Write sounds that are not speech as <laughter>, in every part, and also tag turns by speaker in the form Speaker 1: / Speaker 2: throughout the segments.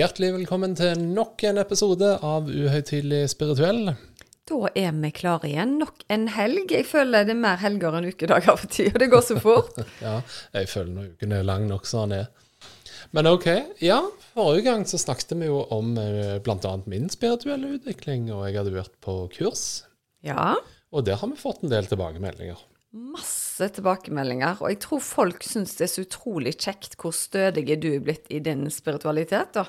Speaker 1: Hjertelig velkommen til nok en episode av Uhøytidelig spirituell.
Speaker 2: Da er vi klare igjen. Nok en helg. Jeg føler det er mer helger enn ukedager for tida. Det går så fort. <laughs>
Speaker 1: ja, jeg føler når uken er lang nok som den er. Men OK. Ja, forrige gang så snakket vi jo om eh, bl.a. min spirituelle utvikling, og jeg hadde vært på kurs.
Speaker 2: Ja.
Speaker 1: Og der har vi fått en del tilbakemeldinger.
Speaker 2: Masse tilbakemeldinger. Og jeg tror folk syns det er så utrolig kjekt hvor stødig du er blitt i din spiritualitet, da.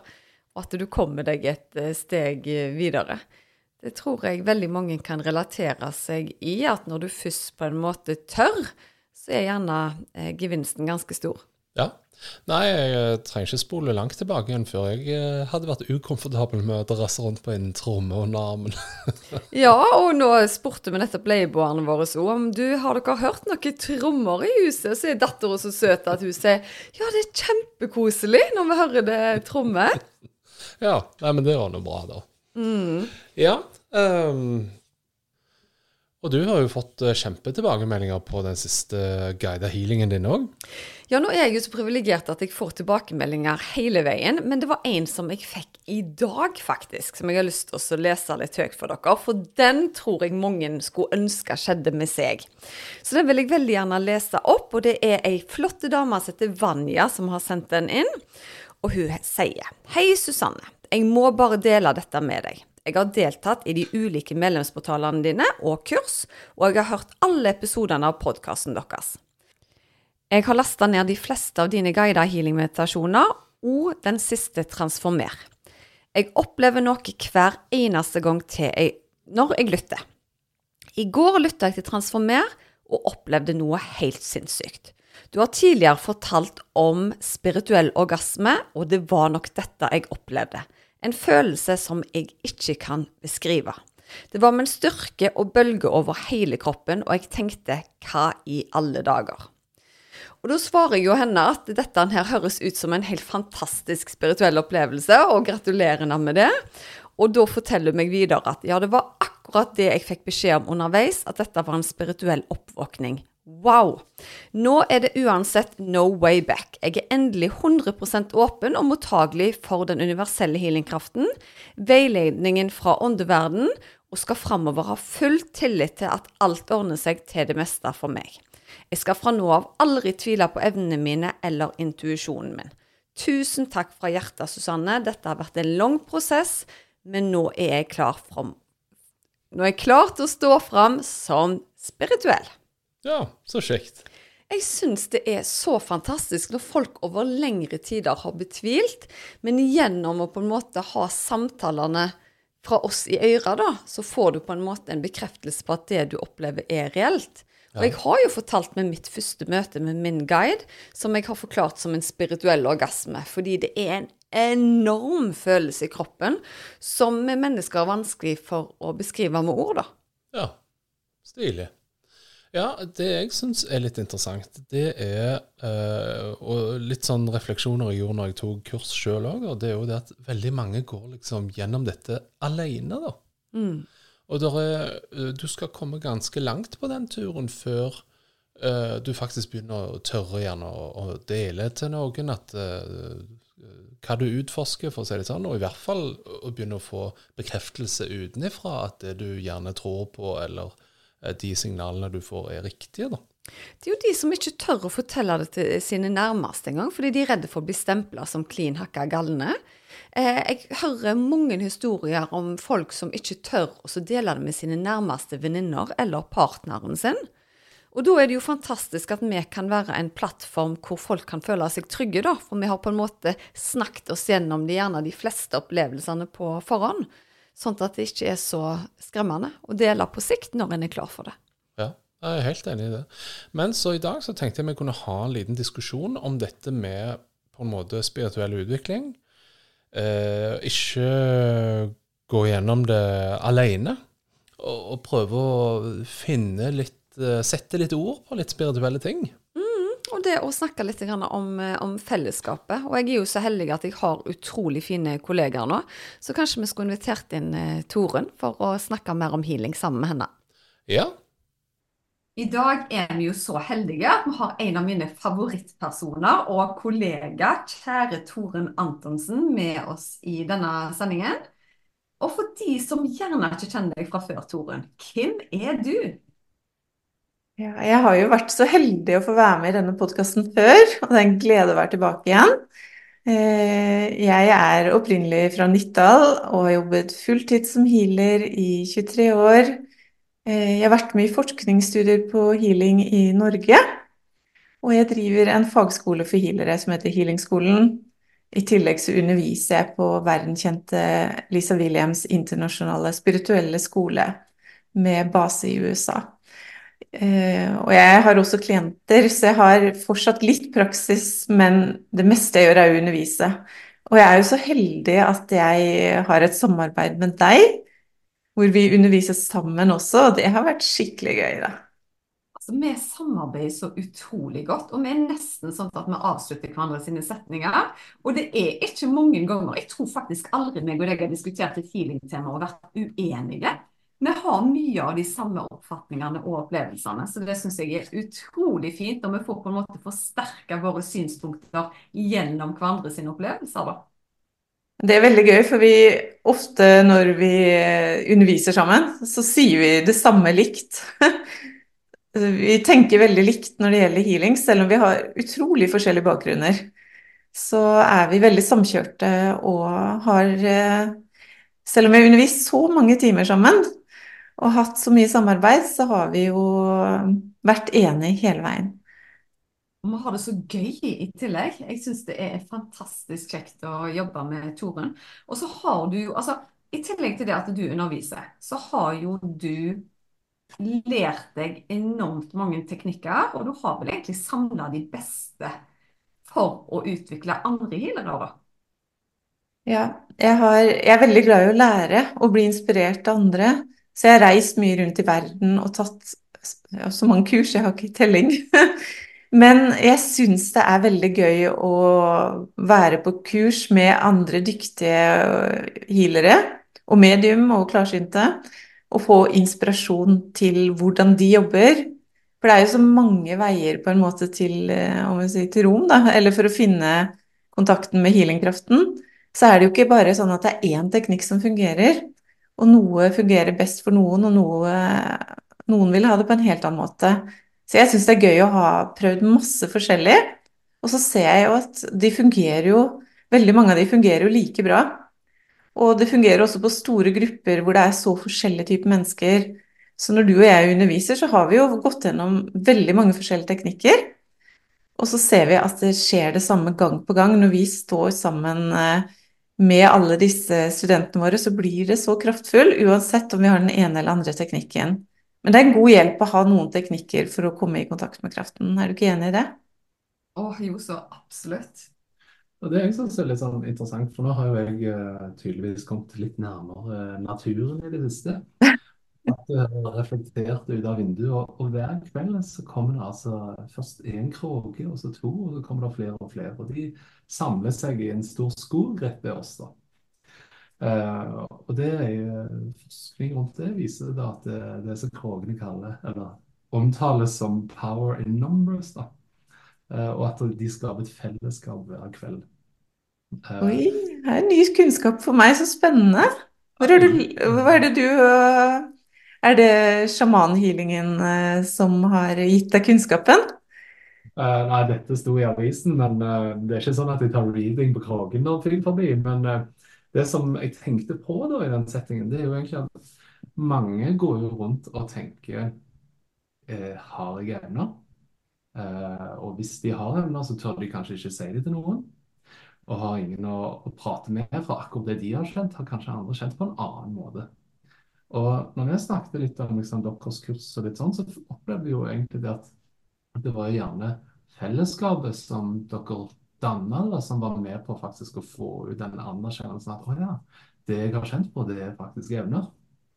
Speaker 2: Og at du kommer deg et eh, steg videre. Det tror jeg veldig mange kan relatere seg i, at når du først på en måte tør, så er gjerne eh, gevinsten ganske stor.
Speaker 1: Ja. Nei, jeg trenger ikke spole langt tilbake igjen før jeg eh, hadde vært ukomfortabel med å drasse rundt på en tromme under armen. <laughs>
Speaker 2: ja, og nå spurte vi nettopp leieboerne våre om du har dere hørt noen trommer i huset. Så er dattera så søt at hun sier ja, det er kjempekoselig når vi hører det trommer.
Speaker 1: Ja, nei, men det var nå bra, da.
Speaker 2: Mm.
Speaker 1: Ja. Um, og du har jo fått uh, kjempetilbakemeldinger på den siste guida healingen din òg.
Speaker 2: Ja, nå er jeg jo så privilegert at jeg får tilbakemeldinger hele veien. Men det var en som jeg fikk i dag, faktisk, som jeg har lyst til å lese litt høyt for dere. For den tror jeg mange skulle ønske skjedde med seg. Så den vil jeg veldig gjerne lese opp. Og det er ei flott dame som heter Vanja, som har sendt den inn. Og hun sier Hei, Susanne. Jeg må bare dele dette med deg. Jeg har deltatt i de ulike medlemsportalene dine og kurs, og jeg har hørt alle episodene av podkasten deres. Jeg har lasta ned de fleste av dine guidede healing-meditasjoner og den siste Transformer. Jeg opplever noe hver eneste gang til jeg, når jeg lytter. I går lytta jeg til Transformer og opplevde noe helt sinnssykt. Du har tidligere fortalt om spirituell orgasme, og det var nok dette jeg opplevde. En følelse som jeg ikke kan beskrive. Det var med en styrke og bølge over hele kroppen, og jeg tenkte hva i alle dager? Og da svarer jeg jo henne at dette her høres ut som en helt fantastisk spirituell opplevelse, og gratulerer henne med det. Og da forteller hun meg videre at ja, det var akkurat det jeg fikk beskjed om underveis, at dette var en spirituell oppvåkning. Wow! Nå er det uansett no way back. Jeg er endelig 100% åpen og mottagelig for den universelle healingkraften, veiledningen fra åndeverden, og skal framover ha full tillit til at alt ordner seg til det meste for meg. Jeg skal fra nå av aldri tvile på evnene mine eller intuisjonen min. Tusen takk fra hjertet, Susanne. Dette har vært en lang prosess, men nå er jeg klar, fram. Nå er jeg klar til å stå fram som spirituell.
Speaker 1: Ja, så kjekt.
Speaker 2: Jeg syns det er så fantastisk når folk over lengre tider har betvilt, men gjennom å på en måte ha samtalene fra oss i øra, da, så får du på en måte en bekreftelse på at det du opplever, er reelt. Og jeg har jo fortalt med mitt første møte med min guide, som jeg har forklart som en spirituell orgasme, fordi det er en enorm følelse i kroppen som mennesker er vanskelig for å beskrive med ord, da.
Speaker 1: Ja, stilig. Ja, det jeg syns er litt interessant, det er uh, Og litt sånn refleksjoner jeg gjorde når jeg tok kurs sjøl òg, det er jo det at veldig mange går liksom gjennom dette alene, da.
Speaker 2: Mm.
Speaker 1: Og er, uh, du skal komme ganske langt på den turen før uh, du faktisk begynner å tørre igjen å, dele til noen at hva du utforsker, for å si det sånn, og i hvert fall å begynne å få bekreftelse utenifra at det du gjerne tror på, eller Eh, de signalene du får, er riktige, da.
Speaker 2: Det er jo de som ikke tør å fortelle det til sine nærmeste engang, fordi de er redde for å bli stempla som klin hakka galne. Eh, jeg hører mange historier om folk som ikke tør å dele det med sine nærmeste venninner eller partneren sin. Og da er det jo fantastisk at vi kan være en plattform hvor folk kan føle seg trygge, da. For vi har på en måte snakket oss gjennom de, gjerne de fleste opplevelsene på forhånd. Sånn at det ikke er så skremmende å dele på sikt når en er klar for det.
Speaker 1: Ja, jeg er helt enig i det. Men så i dag så tenkte jeg vi kunne ha en liten diskusjon om dette med på
Speaker 3: en måte spirituell utvikling. Eh, ikke gå gjennom det alene, og, og prøve å finne litt eh, Sette litt ord på litt spirituelle ting.
Speaker 2: Og det å snakke litt om, eh, om fellesskapet. Og jeg er jo så heldig at jeg har utrolig fine kollegaer nå, så kanskje vi skulle invitert inn eh, Torunn for å snakke mer om healing sammen med henne.
Speaker 3: Ja,
Speaker 2: I dag er vi jo så heldige at vi har en av mine favorittpersoner og kollega, kjære Torunn Antonsen, med oss i denne sendingen. Og for de som gjerne ikke kjenner deg fra før, Torunn, hvem er du?
Speaker 4: Ja, jeg har jo vært så heldig å få være med i denne podkasten før, og det er en glede å være tilbake igjen. Eh, Jeg er opprinnelig fra Nittdal og har jobbet fulltid som healer i 23 år. Eh, Jeg har vært med i forskningsstudier på healing i Norge, og jeg driver en fagskole for healere som heter Healingskolen. I tillegg så underviser jeg på verdenskjente Lisa Williams internasjonale spirituelle skole med base i USA. Eh, og jeg har også klienter, så jeg har fortsatt litt praksis, men det meste jeg gjør er å undervise. Og jeg er jo så heldig at jeg har et samarbeid med deg, hvor vi underviser sammen også, og det har vært skikkelig gøy, da.
Speaker 2: Altså, vi samarbeider så utrolig godt, og vi er nesten sånn at vi avslutter hverandre sine setninger. Og det er ikke mange ganger, jeg tror faktisk aldri meg og deg har diskutert et healing-tema og vært uenige. Vi har mye av de samme oppfatningene og opplevelsene, så det syns jeg er utrolig fint. Og vi får på en måte forsterka våre synspunkter gjennom hverandres opplevelser, da.
Speaker 4: Det er veldig gøy, for vi ofte når vi underviser sammen, så sier vi det samme likt. <laughs> Vi tenker veldig likt når det gjelder healing, selv om vi har utrolig forskjellige bakgrunner. Så er vi veldig samkjørte og har eh, Selv om vi har undervist så mange timer sammen og hatt så mye samarbeid, så har vi jo vært enige hele veien.
Speaker 2: Vi har det så gøy i tillegg. Jeg syns det er fantastisk kjekt å jobbe med Torunn. Og så har du jo, altså i tillegg til det at du underviser, så har jo du lært deg enormt mange teknikker, og du har vel egentlig samla de beste for å utvikle andre healere, da.
Speaker 4: Ja, jeg har, jeg er veldig glad i å lære og bli inspirert av andre. Så jeg har reist mye rundt i verden og tatt så mange kurs, jeg har ikke telling. <laughs> Men jeg syns det er veldig gøy å være på kurs med andre dyktige healere og medium og klarsynte, og få inspirasjon til hvordan de jobber. For det er jo så mange veier på en måte til, vi sier, til rom, da, eller for å finne kontakten med healingkraften. Så er det jo ikke bare sånn at det er én teknikk som fungerer. Og noe fungerer best for noen, og noe, noen vil ha det på en helt annen måte. Så jeg syns det er gøy å ha prøvd masse forskjellig. Og så ser jeg jo at de fungerer jo Veldig mange av de fungerer jo like bra. Og det fungerer også på store grupper hvor det er så forskjellige typer mennesker. Så når du og jeg underviser, så har vi jo gått gjennom veldig mange forskjellige teknikker. Og så ser vi at det skjer det samme gang på gang når vi står sammen eh, med alle disse studentene våre, så blir det så kraftfull, uansett om vi har den ene eller andre teknikken. Men det er en god hjelp å ha noen teknikker for å komme i kontakt med kraften. Er du ikke enig i det?
Speaker 2: Å, jo, så absolutt.
Speaker 1: Og Det jeg synes er litt sånn interessant, for nå har jo jeg uh, tydeligvis kommet litt nærmere uh, naturen i det siste. <laughs> At du har reflektert ut av vinduet, og, og, hver kveld så kommer det altså først én kråke, og så to, og så kommer det flere og flere. Og de samler seg i en stor skog rett ved oss. da. Uh, og det er jo Forskning rundt det viser da at det, det som kråkene kaller, eller omtales som 'power in numbers'. da. Uh, og at de skaper et fellesskap hver kveld.
Speaker 4: Uh, Oi, det er ny kunnskap for meg, så spennende. Hva er det du Er det sjamanhealingen som har gitt deg kunnskapen?
Speaker 1: Uh, nei, dette sto i avisen, men uh, det er ikke sånn at jeg tar reading på Krogen når jeg forbi. Men uh, det som jeg tenkte på da i den settingen, det er jo egentlig at mange går jo rundt og tenker Har jeg evner? og hvis de har evner, så tør de kanskje ikke si det til noen. Og har ingen å, å prate med, for akkurat det de har kjent, har kanskje andre kjent på en annen måte. Og når vi snakket litt om liksom, deres kurs og litt sånn, så opplevde vi jo egentlig det at det var gjerne fellesskapet som dere danna, som var med på faktisk å få ut den anerkjennelsen at å ja, det jeg har kjent på, det er faktisk evner.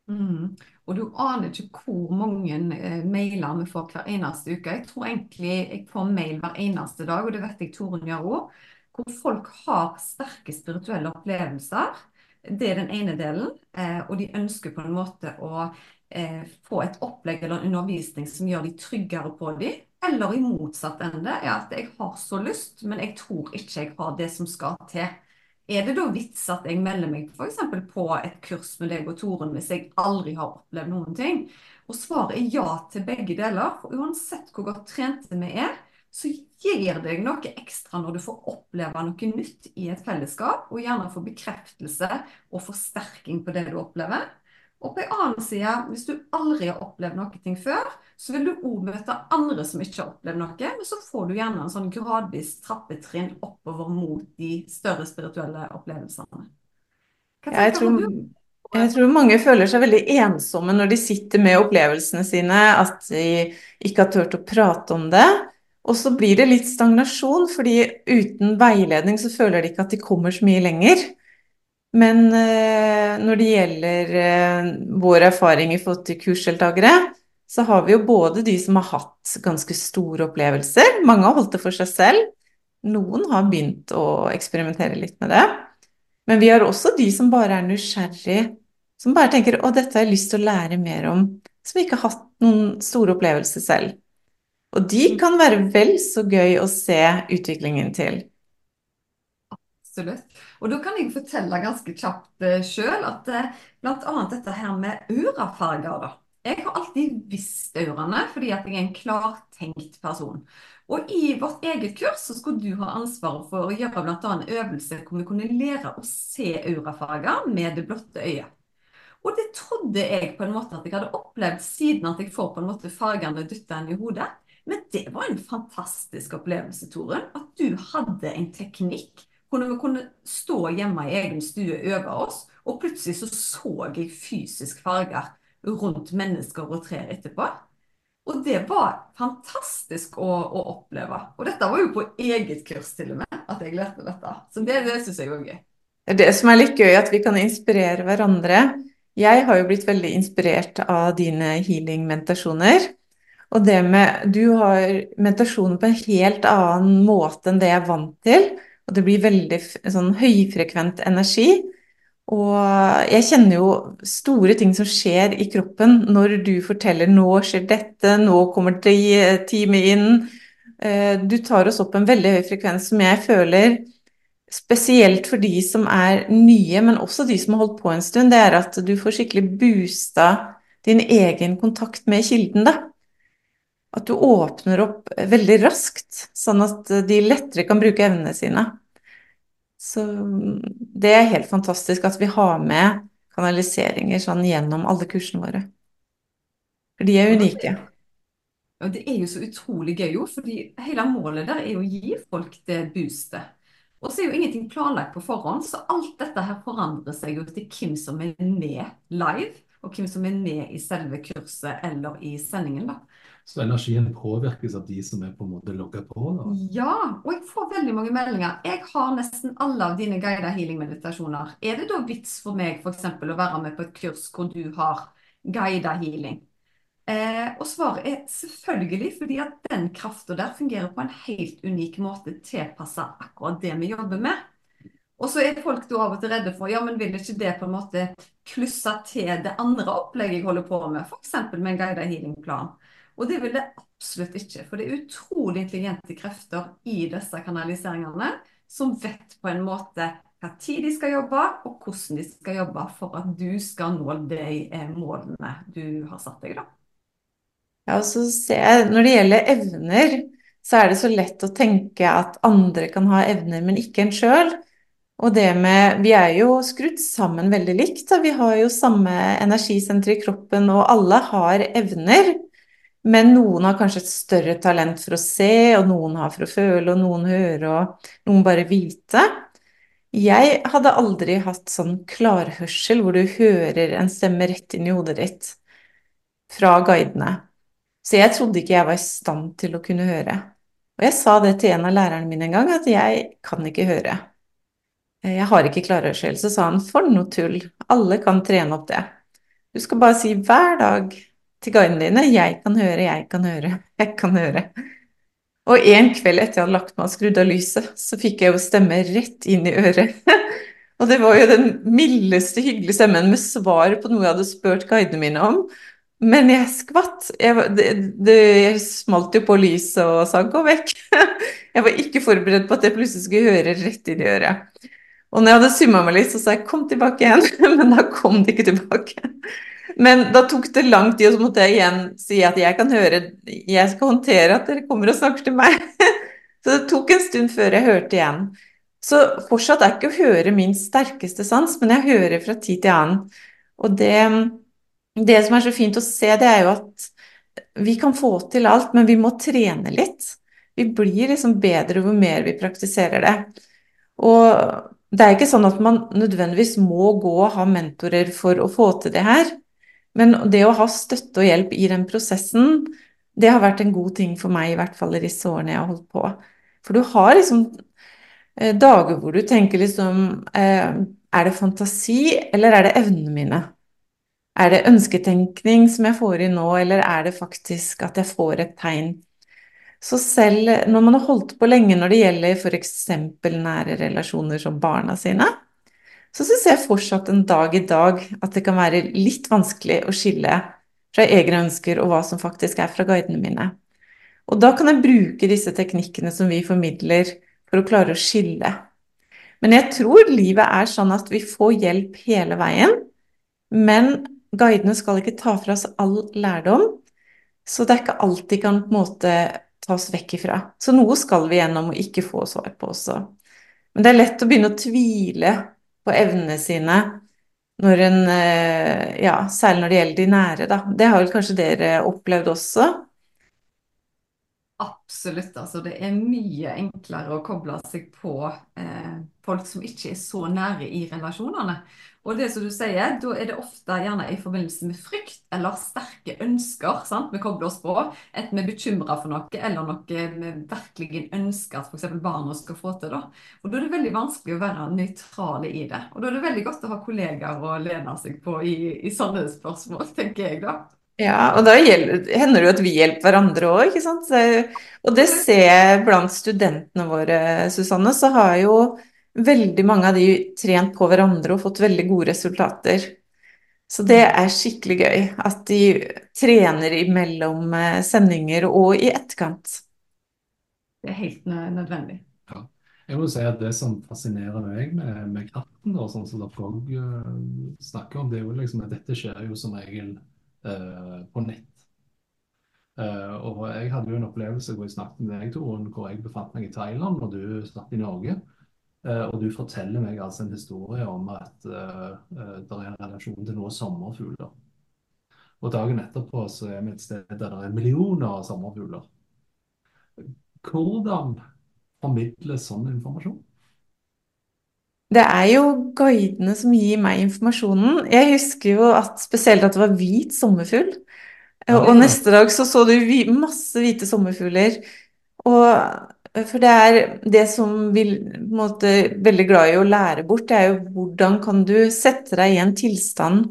Speaker 2: Mm. Og du aner ikke hvor mange eh, mailer vi får hver eneste uke. Jeg tror egentlig jeg får mail hver eneste dag, og det vet jeg Torunn gjør òg, hvor folk har sterke spirituelle opplevelser. Det er den ene delen, eh, og de ønsker på en måte å eh, få et opplegg eller en undervisning som gjør de tryggere på dem. Eller i motsatt ende, ja, at jeg har så lyst, men jeg tror ikke jeg har det som skal til. Er det da vits at jeg melder meg f.eks. på et kurs med deg og Toren hvis jeg aldri har opplevd noen ting? Og svaret er ja til begge deler. For uansett hvor godt trente vi er, så gir det deg noe ekstra når du får oppleve noe nytt i et fellesskap, og gjerne få bekreftelse og forsterking på det du opplever. Og på en annen side, hvis du aldri har opplevd noe før, så vil du òg møte andre som ikke har opplevd noe, men så får du gjerne en sånn gradvis trappetrinn oppover mot de større spirituelle opplevelsene.
Speaker 4: Jeg tror, jeg tror mange føler seg veldig ensomme når de sitter med opplevelsene sine, at de ikke har turt å prate om det. Og så blir det litt stagnasjon, fordi uten veiledning så føler de ikke at de kommer så mye lenger. Men eh, når det gjelder eh, vår erfaring i forhold til kursdeltakere, så har vi jo både de som har hatt ganske store opplevelser, mange har holdt det for seg selv, noen har begynt å eksperimentere litt med det. Men vi har også de som bare er nysgjerrig, som bare tenker 'Å, dette har jeg lyst til å lære mer om', som ikke har hatt noen store opplevelser selv. Og de mm. kan være vel så gøy å se utviklingen til.
Speaker 2: Absolutt. Og da kan jeg fortelle ganske kjapt eh, sjøl at eh, bl.a. dette her med urafarger da. Jeg har alltid visst ørene, fordi jeg er en klartenkt person. Og i vårt eget kurs så skulle du ha ansvaret for å gjøre bl.a. en øvelse hvor vi kunne lære å se aurafarger med det blotte øyet. Og det trodde jeg på en måte at jeg hadde opplevd siden at jeg får på en måte fargene dytta inn i hodet. Men det var en fantastisk opplevelse, Tore. At du hadde en teknikk hvor vi kunne stå hjemme i egen stue over oss, og plutselig så så jeg fysisk farger rundt mennesker og trær etterpå. Og det var fantastisk å, å, oppleve. Og dette var jo på eget kurs til og med, at jeg lærte dette. Så det, det syns jeg var gøy.
Speaker 4: Det som er litt gøy, at vi kan inspirere hverandre. Jeg har jo blitt veldig inspirert av dine healing-meditasjoner. Og det med Du har meditasjonen på en helt annen måte enn det jeg er vant til. Og det blir veldig sånn høyfrekvent energi. Og jeg kjenner jo store ting som skjer i kroppen når du forteller 'nå skjer dette', 'nå kommer teamet inn'. Eh, du tar oss opp en veldig høy frekvens som jeg føler Spesielt for de som er nye, men også de som har holdt på en stund, det er at du får skikkelig boosta din egen kontakt med kilden, da. At du åpner opp veldig raskt, sånn at de lettere kan bruke evnene sine. Så det er helt fantastisk at vi har med kanaliseringer sånn gjennom alle kursene våre. For de er unike.
Speaker 2: Og det er jo så utrolig gøy, jo, fordi hele målet der er å gi folk det boostet. Og så er jo ingenting planlagt på forhånd, så alt dette her forandrer seg jo til hvem som er med live og hvem som er med i selve kurset eller i sendingen. da.
Speaker 1: Så energien påvirkes av de som er på en måte logga på? da?
Speaker 2: Ja, og jeg får veldig mange meldinger. Jeg har nesten alle av dine guida healing-meditasjoner. Er det da vits for meg f.eks. å være med på et kurs hvor du har guida healing? Eh, og svaret er selvfølgelig, fordi at den krafta der fungerer på en helt unik måte tilpassa akkurat det vi jobber med. Og så er folk da av og til redde for ja, men vil ikke det på en måte klusse til det andre opplegget jeg holder på med, f.eks. med en guided healing-plan. Og det vil det absolutt ikke. For det er utrolig intelligente krefter i disse kanaliseringene som vet på en måte hva tid de skal jobbe, og hvordan de skal jobbe for at du skal nå de eh, målene du har satt deg. da.
Speaker 4: Ja, og så ser jeg, Når det gjelder evner, så er det så lett å tenke at andre kan ha evner, men ikke en sjøl. Og det med Vi er jo skrudd sammen veldig likt. Vi har jo samme energisenter i kroppen, og alle har evner. Men noen har kanskje et større talent for å se, og noen har for å føle, og noen høre, og noen bare vite. Jeg hadde aldri hatt sånn klarhørsel hvor du hører en stemme rett inn i hodet ditt fra guidene. Så jeg trodde ikke jeg var i stand til å kunne høre. Og jeg sa det til en av lærerne mine en gang, at jeg kan ikke høre. Jeg har ikke klarhørsel. Så sa han for noe tull, alle kan trene opp det. Du skal bare si hver dag til guidene dine 'jeg kan høre, jeg kan høre, jeg kan høre'. Og en kveld etter jeg hadde lagt meg og skrudd av lyset, så fikk jeg jo stemme rett inn i øret. <laughs> og det var jo den mildeste, hyggelige stemmen med svar på noe jeg hadde spurt guidene mine om. Men jeg skvatt. Jeg, det, det, jeg smalt jo på lyset og sa 'gå vekk'. <laughs> jeg var ikke forberedt på at jeg plutselig skulle høre rett inn i øret. Og når jeg hadde summa meg litt, så sa jeg 'kom tilbake igjen', <laughs> men da kom det ikke tilbake. Men da tok det lang tid, og så måtte jeg igjen si at jeg kan høre Jeg skal håndtere at dere kommer og snakker til meg. <laughs> Så det tok en stund før jeg hørte igjen. Så fortsatt er ikke å høre min sterkeste sans, men jeg hører fra tid til annen. Og det, det som er så fint å se, det er jo at vi kan få til alt, men vi må trene litt. Vi blir liksom bedre hvor mer vi praktiserer det. Og det er ikke sånn at man nødvendigvis må gå og ha mentorer for å få til det her. Men det å ha støtte og hjelp i den prosessen, det har vært en god ting for meg, i hvert fall i disse årene jeg har holdt på. For du har liksom eh, dager hvor du tenker liksom eh, Er det fantasi, eller er det evnene mine? Er det ønsketenkning som jeg får i nå, eller er det faktisk at jeg får et tegn? Så selv når man har holdt på lenge når det gjelder f.eks. nære relasjoner som barna sine, så syns jeg fortsatt en dag i dag at det kan være litt vanskelig å skille fra egne ønsker og hva som faktisk er fra guidene mine. Og da kan jeg bruke disse teknikkene som vi formidler, for å klare å skille. Men jeg tror livet er sånn at vi får hjelp hele veien, men guidene skal ikke ta fra oss all lærdom, så det er ikke alltid kan på en måte tas vekk ifra. Så noe skal vi gjennom og ikke få svar på også. Men det er lett å begynne å tvile på evnene sine når en eh, Ja, særlig når det gjelder de nære, da. Det har vel kanskje dere opplevd også?
Speaker 2: Absolutt. Altså, det er mye enklere å koble seg på eh, folk som ikke er så nære i relasjonene. Og det som du sier, da er det ofte gjerne i forbindelse med frykt eller sterke ønsker sant? vi kobler oss på. Enten vi er bekymra for noe, eller noe vi virkelig ønsker at f.eks. barna skal få til. Da. Og da er det veldig vanskelig å være nøytrale i det. Og da er det veldig godt å ha kollegaer å lene seg på i, i sånne spørsmål, tenker jeg da.
Speaker 4: Ja, og da hender det jo at vi hjelper hverandre òg, ikke sant. Og det ser jeg blant studentene våre, Susanne, så har jo veldig mange av de trent på hverandre og fått veldig gode resultater. Så det er skikkelig gøy at de trener imellom eh, sendinger og i etterkant.
Speaker 2: Det er helt nødvendig.
Speaker 1: Ja. Jeg må si at Det som fascinerer meg med, med katten, og sånn som dere òg uh, snakker om, det er jo liksom at dette skjer jo som regel Eh, på nett. Uh, og jeg hadde jo en opplevelse hvor jeg snakket med deg, Torunn, hvor jeg befant meg i Thailand, og du satt i Norge. Uh, og du forteller meg altså en historie om at det er en relasjon til noen sommerfugler. Og dagen etterpå så er vi et sted der det er millioner av sommerfugler. Hvordan formidles sånn informasjon?
Speaker 4: Det er jo guidene som gir meg informasjonen. Jeg husker jo at spesielt at det var hvit sommerfugl. Og neste dag så så du masse hvite sommerfugler. Og for det er det som vi måte veldig glad i å lære bort, det er jo hvordan kan du sette deg i en tilstand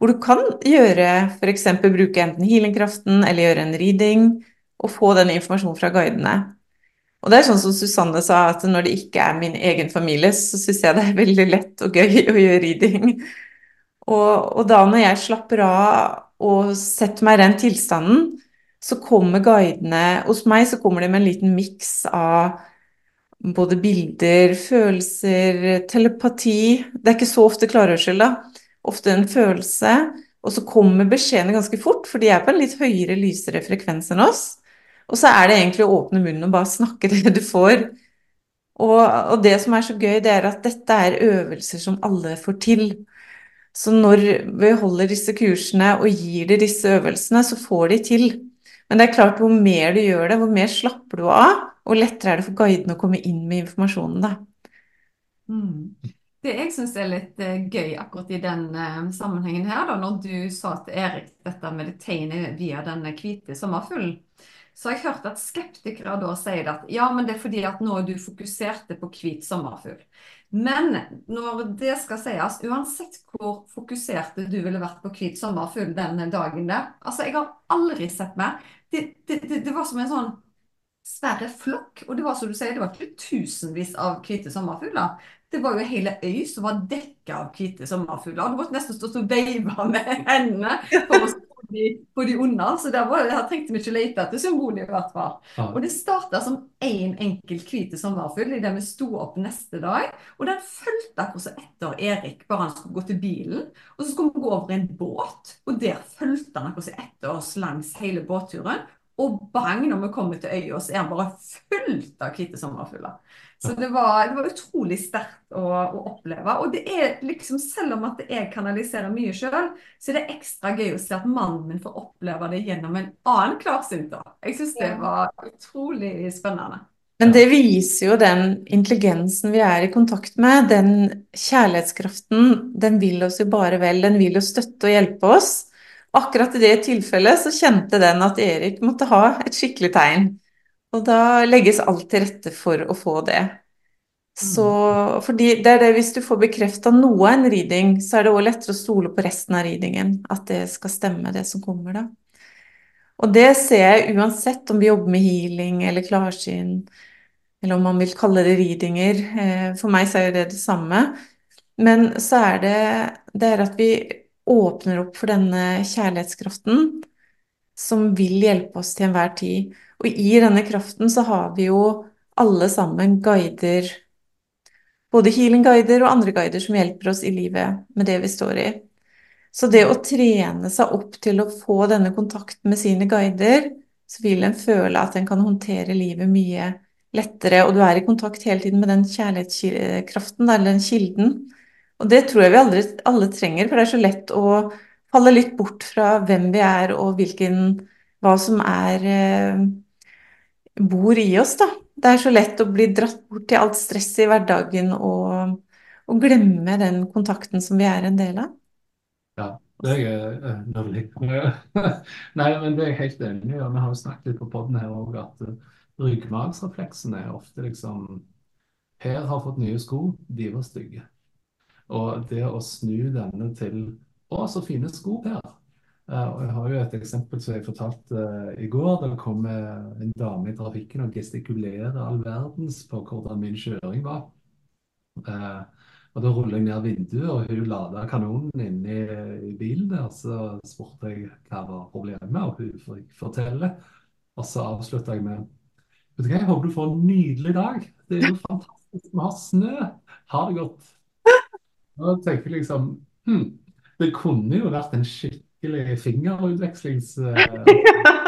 Speaker 4: hvor du kan gjøre f.eks. bruke enten healingkraften eller gjøre en reading, og få den informasjonen fra guidene. Og det er sånn som Susanne sa, at når det ikke er min egen familie, så syns jeg det er veldig lett og gøy <laughs> å gjøre reading. Og, og da når jeg slapper av og setter meg i den tilstanden, så kommer guidene Hos meg så kommer de med en liten miks av både bilder, følelser, telepati Det er ikke så ofte klarhørsel, da. Ofte en følelse. Og så kommer beskjedene ganske fort, for de er på en litt høyere, lysere frekvens enn oss. Og så er det egentlig å åpne munnen og bare snakke det du får. Og, og, det som er så gøy, det er at dette er øvelser som alle får til. Så når vi holder disse kursene og gir de disse øvelsene, så får de til. Men det er klart, hvor mer du gjør det, hvor mer slapper du av, og lettere er det for guiden å komme inn med informasjonen, da.
Speaker 2: Mm. Det jeg syns er litt uh, gøy akkurat i den uh, sammenhengen her, da, når du sa til Erik dette med det tegnet via denne hvite sommerfuglen, så har jeg hørt at skeptikere da sier at ja, men det er fordi at nå er du fokuserte på hvit sommerfugl. Men når det skal sies, uansett hvor fokuserte du ville vært på hvit sommerfugl den dagen der Altså, jeg har aldri sett meg det, det, det, det var som en sånn svære flokk. Og det var som du sier, det var ikke tusenvis av hvite sommerfugler. Det var jo hele øy som var dekka av hvite sommerfugler. Du måtte nesten stå og veive med hendene for å de, på de onde. Så der, var, der trengte vi ikke lete etter symbolet, i hvert fall. Ja. Og det starta som én en enkel hvit sommerfugl idet vi sto opp neste dag. Og den fulgte akkurat etter Erik, bare han skulle gå til bilen. Og så skulle vi gå over en båt, og der fulgte han akkurat etter oss langs hele båtturen. Og bang, når vi kommer til øya, så er han bare fullt av hvite sommerfugler. Så det var, det var utrolig sterkt å, å, oppleve. Og det er liksom, selv om at jeg kanaliserer mye sjøl, så er det ekstra gøy å se at mannen min får oppleve det gjennom en annen klarsynt. Jeg syns det var utrolig spennende.
Speaker 4: Men det viser jo den intelligensen vi er i kontakt med, den kjærlighetskraften. Den vil oss jo bare vel, den vil jo støtte og hjelpe oss. Akkurat i det tilfellet så kjente den at Erik måtte ha et skikkelig tegn. Og da legges alt til rette for å få det. Så, mm. fordi det er det, Hvis du får bekrefta noe av en reading, så er det òg lettere å stole på resten av readingen. At det skal stemme, det som kommer da. Og det ser jeg uansett om vi jobber med healing eller klarsyn, eller om man vil kalle det readinger. Eh, for meg så er det det samme. Men så er det, det er at vi åpner opp for denne kjærlighetskraften som vil hjelpe oss til enhver tid. Og i denne kraften så har vi jo alle sammen guider, både healing-guider og andre guider som hjelper oss i livet med det vi står i. Så det å trene seg opp til å få denne kontakten med sine guider, så vil en føle at en kan håndtere livet mye lettere, og du er i kontakt hele tiden med den kjærlighetskraften, eller den kilden. Og det tror jeg vi aldri, alle trenger, for det er så lett å falle litt bort fra hvem vi er, og hvilken, hva som er eh, bor i oss, da. Det er så lett å bli dratt bort til alt stresset i hverdagen og, og, glemme den kontakten som vi er en del av.
Speaker 1: Ja, det er nødvendig. <laughs> Nei, men det er jeg helt enig i. Vi har jo snakket litt på poden her òg at uh, ryggmargsrefleksen er ofte liksom Per har fått nye sko, de var stygge. Og det å snu denne til Å, så fine sko, Per. Og jeg har jo et eksempel som jeg fortalte uh, i går. Det kom en dame i trafikken og gestikulerer all verdens på hvordan min kjøring var. Uh, og Da ruller jeg ned vinduet, og hun lada kanonen inni i, bilen. der, Så spurte jeg hva var problemet, og hun forteller. fortelle. Og så avslutta jeg med Vet du hva, jeg håper du får en nydelig dag. Det er jo <laughs> fantastisk. Vi har snø. Ha det godt. Og <laughs> da tenker jeg liksom hm, Det kunne jo vært en skikkelig skikkelig fingerutvekslings... <laughs> <laughs>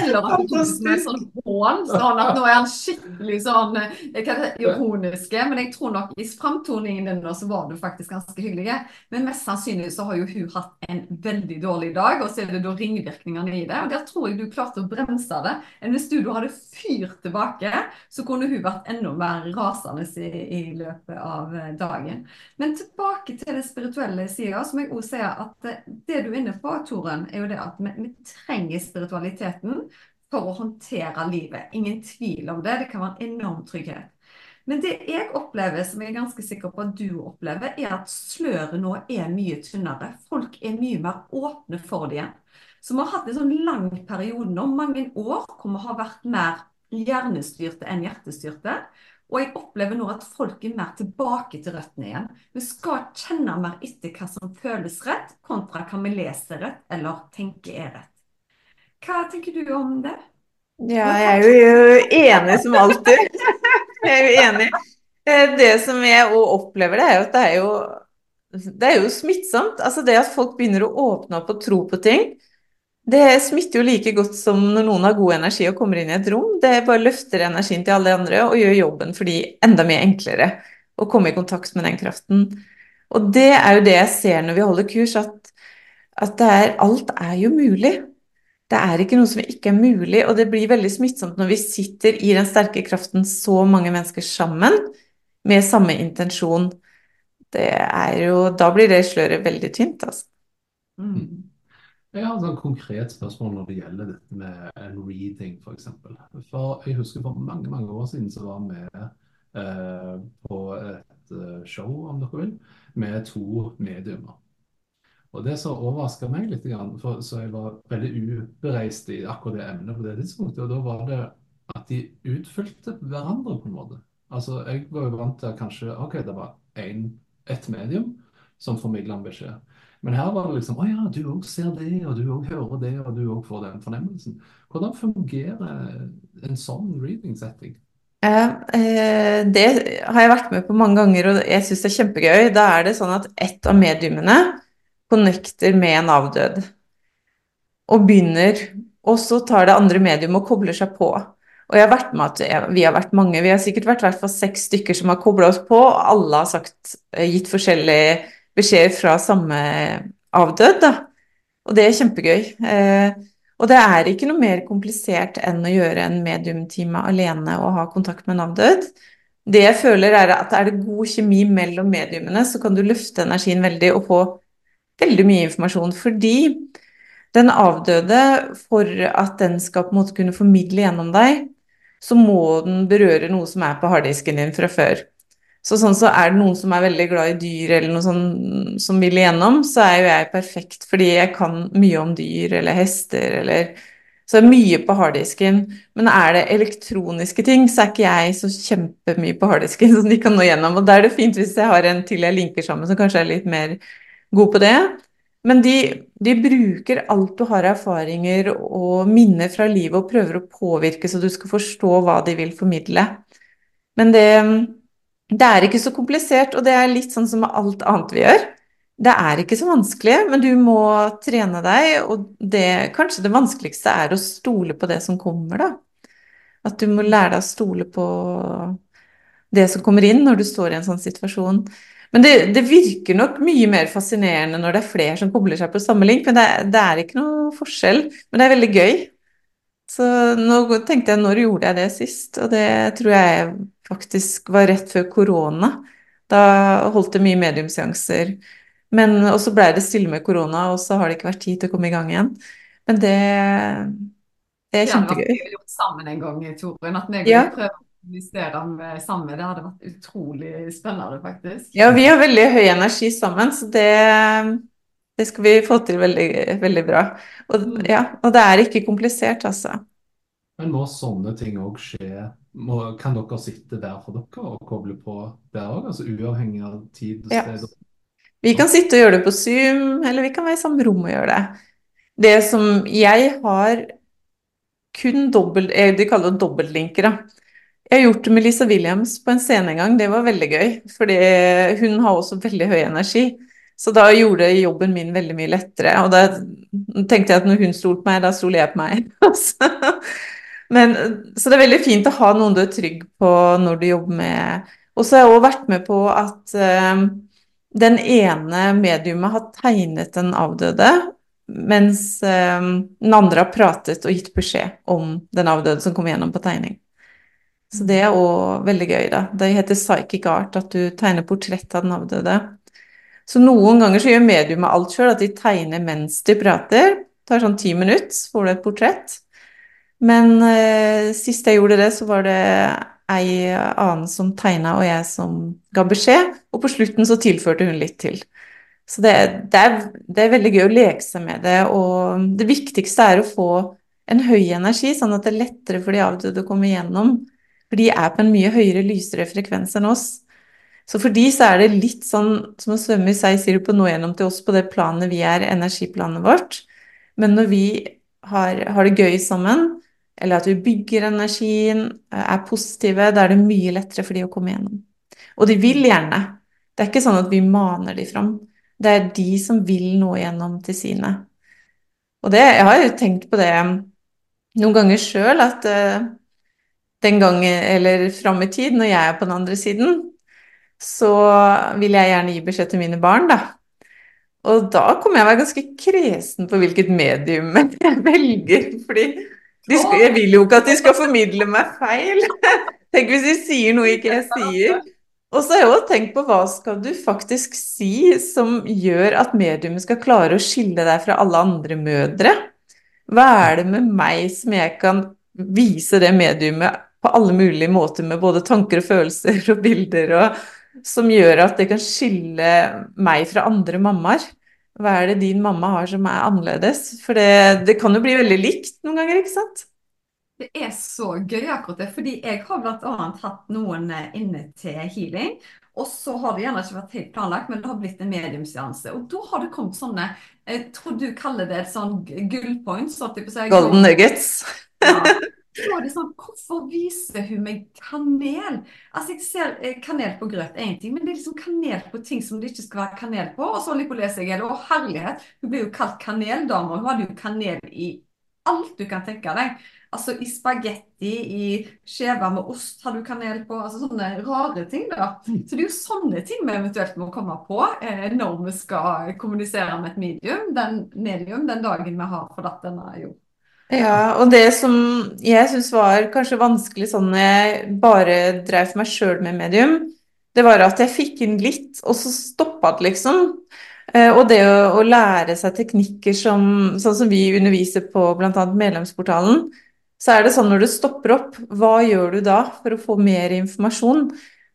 Speaker 2: Eller at du tok med sånn hån, sånn at nå er han skikkelig sånn ironisk ironiske. Men jeg tror nok i framtoningen din nå så var du faktisk ganske hyggelig. Men mest sannsynlig så har jo hun hatt en veldig dårlig dag, og så er det da ringvirkningene i det. Og der tror jeg du klarte å bremse det. Enn hvis du hadde fyrt tilbake, så kunne hun vært enda mer rasende i, i løpet av eh, dagen. Men tilbake til det spirituelle sida, så må jeg òg si at eh, det du er inne på, Toren, er jo det at vi, vi trenger spiritualiteten for å håndtere livet. Ingen tvil om det. Det kan være en enorm trygghet. Men det jeg opplever, som jeg er ganske sikker på at du opplever, er at sløret nå er mye tynnere. Folk er mye mer åpne for det igjen. Så vi har hatt en sånn lang periode nå, mange år, hvor vi har vært mer hjernestyrte enn hjertestyrte. Og jeg opplever nå at folk er mer tilbake til røttene igjen. Vi skal kjenne mer etter hva som føles rett, kontra hva vi leser rett eller tenker er rett. Hva tenker du om det?
Speaker 4: Ja, jeg er jo enig som alltid. Jeg er jo enig. Eh, det som jeg òg opplever, det er jo at det er jo, det er jo smittsomt. Altså det at folk begynner å åpne opp og tro på ting, det smitter jo like godt som når noen har god energi og kommer inn i et rom. Det bare løfter energien til alle andre og gjør jobben for de enda mye enklere å komme i kontakt med den kraften. Og det er jo det jeg ser når vi holder kurs, at, at er, alt er jo mulig. Det er ikke noe som ikke er mulig, og det blir veldig smittsomt når vi sitter i den sterke kraften så mange mennesker sammen med samme intensjon. Det er jo Da blir det sløret veldig tynt, altså.
Speaker 1: Mm. Jeg har et konkret spørsmål når det gjelder dette med en reading, f.eks. For, for jeg husker for mange mange år siden så var vi eh, på et eh, show, om dere vil, med to mediumer. Og Det som overraska meg litt, for så jeg var veldig ubereist i akkurat det emnet på det tidspunktet, og da var det at de utfylte hverandre på en måte. Altså, Jeg var jo vant til at kanskje OK, det var ett medium som formidla en beskjed. Men her var det liksom Å ja, du òg ser det, og du òg hører det, og du òg får den fornemmelsen. Hvordan fungerer en sånn reading-setting?
Speaker 4: Eh, det har jeg vært med på mange ganger, og jeg syns det er kjempegøy. Da er det sånn at ett av mediumene connecter med en avdød og begynner, og så tar det andre medium og kobler seg på. Og jeg har vært med at vi har vært mange, vi har sikkert vært i hvert fall seks stykker som har kobla oss på, og alle har sagt, eh, gitt forskjellige beskjeder fra samme avdød, da. Og det er kjempegøy. Eh, og det er ikke noe mer komplisert enn å gjøre en mediumtime alene og ha kontakt med en avdød. Det jeg føler er at er det god kjemi mellom mediumene, så kan du løfte energien veldig og få veldig mye informasjon. Fordi den avdøde, for at den skal på en måte kunne formidle gjennom deg, så må den berøre noe som er på harddisken din fra før. Så sånn så er det noen som er veldig glad i dyr eller noe sånn som vil igjennom, så er jo jeg perfekt fordi jeg kan mye om dyr eller hester eller Så det er mye på harddisken. Men er det elektroniske ting, så er ikke jeg så kjempemye på harddisken som de kan nå gjennom. Og da er det fint hvis jeg har en til jeg linker sammen som kanskje er litt mer god på det. Men de, de bruker alt du har av erfaringer og minner fra livet og prøver å påvirke så du skal forstå hva de vil formidle. Men det det er ikke så komplisert, og det er litt sånn som med alt annet vi gjør. Det er ikke så vanskelig, men du må trene deg, og det, kanskje det vanskeligste er å stole på det som kommer, da. At du må lære deg å stole på det som kommer inn når du står i en sånn situasjon. Men det, det virker nok mye mer fascinerende når det er flere som kobler seg på samme link, men det, det er ikke noe forskjell. Men det er veldig gøy. Så nå tenkte jeg, når gjorde jeg det sist? Og det tror jeg faktisk var rett før korona. Da holdt det mye mediumseanser. Men også blei det stille med korona, og så har det ikke vært tid til å komme i gang igjen. Men det, det er kjempegøy. Det Vi har
Speaker 2: gjort sammen en gang, Torunn. At vi ja. prøver å investere med samme. Det hadde vært utrolig spennende, faktisk.
Speaker 4: Ja, vi har veldig høy energi sammen, så det, det skal vi få til veldig, veldig bra. Og, mm. ja, og det er ikke komplisert, altså.
Speaker 1: Men må sånne ting òg skje? Må, kan dere sitte der for dere og koble på der òg? Altså uavhengig av tid og sted? Ja.
Speaker 4: Vi kan sitte og gjøre det på Zoom, eller vi kan være i samme rom og gjøre det. Det som jeg har kun dobbelt eh, De kaller det dobbeltlinker, da. Jeg har gjort det med Lisa Williams på en scene en gang. Det var veldig gøy, fordi hun har også veldig høy energi. Så da gjorde jobben min veldig mye lettere. Og da tenkte jeg at når hun stolte på meg, da stoler jeg på meg. <laughs> Men, så det er veldig fint å ha noen du er trygg på når du jobber med Og så har jeg òg vært med på at uh, den ene mediumet har tegnet den avdøde, mens uh, den andre har pratet og gitt beskjed om den avdøde som kom gjennom på tegning. Så det er òg veldig gøy, da. Det heter psychic art, at du tegner portrett av den avdøde. Så noen ganger så gjør mediumet alt sjøl, at de tegner mens de prater. Det tar sånn ti minutter, så får du et portrett. Men eh, sist jeg gjorde det, så var det ei annen som tegna, og jeg som ga beskjed. Og på slutten så tilførte hun litt til. Så det, det, er, det, er, veldig gøy å leke seg med det. Og det viktigste er å få en høy energi, sånn at det er lettere for de avdøde å komme igjennom. For de er på en mye høyere, lysere frekvens enn oss. Så for de så er det litt sånn som å svømme i seg sirup og nå gjennom til oss på det planet vi er, energiplanet vårt. Men når vi har, har det gøy sammen, eller at vi bygger energien, eh, er positive, da er det mye lettere for de å komme gjennom. Og de vil gjerne. Det er ikke sånn at vi maner de fram. Det er de som vil nå gjennom til sine. Og det, jeg har jo tenkt på det noen ganger sjøl, at uh, den gang, eller fram i tid, når jeg er på den andre siden, så vil jeg gjerne gi beskjed til mine barn, da. Og da kommer jeg å være ganske kresen på hvilket medium <laughs> jeg velger. fordi skal, jeg vil jo ikke at de skal formidle meg feil. <laughs> Tenk hvis de sier noe ikke jeg sier. Og så har jeg også tenkt på hva skal du faktisk si som gjør at mediumet skal klare å skille deg fra alle andre mødre? Hva er det med meg som jeg kan vise det mediumet på alle mulige måter med både tanker og følelser og bilder, og som gjør at det kan skille meg fra andre mammaer? Hva er det din mamma har som er annerledes? For det, det kan jo bli veldig likt noen ganger, ikke sant?
Speaker 2: Det er så gøy akkurat det, fordi jeg har bl.a. hatt noen eh, inne til healing. Og så har det gjerne ikke vært helt planlagt, men det har blitt en mediumseanse. Og da har det kommet sånne Jeg tror du kaller det sånn gullpoints.
Speaker 4: Golden nuggets.
Speaker 2: ja. <laughs> Så var det sånn, Hvorfor viser hun meg kanel? Altså, Jeg ser eh, kanel på grøt én ting, men det er liksom kanel på ting som det ikke skal være kanel på. Og så holder jeg på å lese, jeg, Å, herlighet! Hun ble jo kalt kaneldame, og hun hadde jo kanel i alt du kan tenke deg. Altså i spagetti, i skjever med ost har du kanel på. altså Sånne rare ting. da. Så det er jo sånne ting vi eventuelt må komme på eh, når vi skal kommunisere med et medium den, medium den dagen vi har forlatt denne jord.
Speaker 4: Ja, og det som jeg syns var kanskje vanskelig sånn når jeg bare drev for meg sjøl med medium, det var at jeg fikk inn litt, og så stoppa det, liksom. Eh, og det å, å, lære seg teknikker som, sånn som vi underviser på bl.a. medlemsportalen, så er det sånn når du stopper opp, hva gjør du da for å få mer informasjon?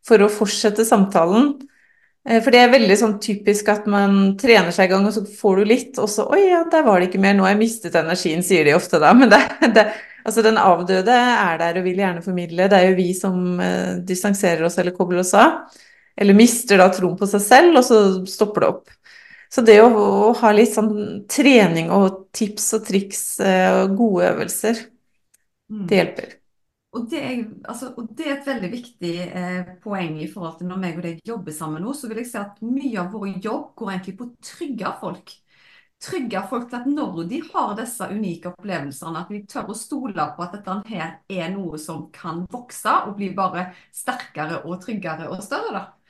Speaker 4: For å fortsette samtalen? Eh, for det er veldig sånn typisk at man trener seg i gang, og så får du litt, og så Oi, ja, der var det ikke mer. Nå har jeg mistet energien, sier de ofte da. Men det, det, altså den avdøde er der og vil gjerne formidle. Det er jo vi som eh, distanserer oss eller kobler oss av. Eller mister da troen på seg selv, og så stopper det opp. Så det å, å ha litt sånn trening og tips og triks eh, og gode øvelser Mm. Det hjelper.
Speaker 2: Og det, er, altså, og det, er, et veldig viktig eh, poeng i forhold til når meg og deg jobber sammen nå. Så vil jeg si at mye av vår jobb går egentlig på å trygge folk. Trygge folk til at når de har disse unike opplevelsene, at vi tør å stole på at dette her er noe som kan vokse og bli bare sterkere og tryggere og større. da.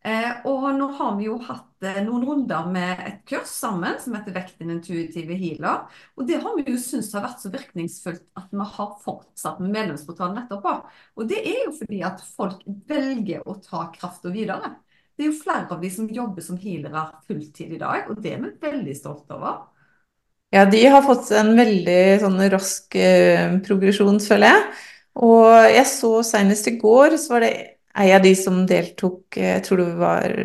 Speaker 2: Eh, og nå har vi jo hatt eh, noen runder med et kurs sammen som heter Vekt din intuitive healer. Og det har vi jo syntes har vært så virkningsfullt at vi har fortsatt med medlemsportalen etterpå. Og det er jo fordi at folk velger å ta krafta videre. Det er jo flere av de som jobber som healere fulltid i dag, og det er vi veldig stolte over.
Speaker 4: Ja, de har fått en veldig sånn rask eh, progresjon, føler jeg. Og jeg så senest i går, så var det ei av de som deltok, eh, jeg tror det var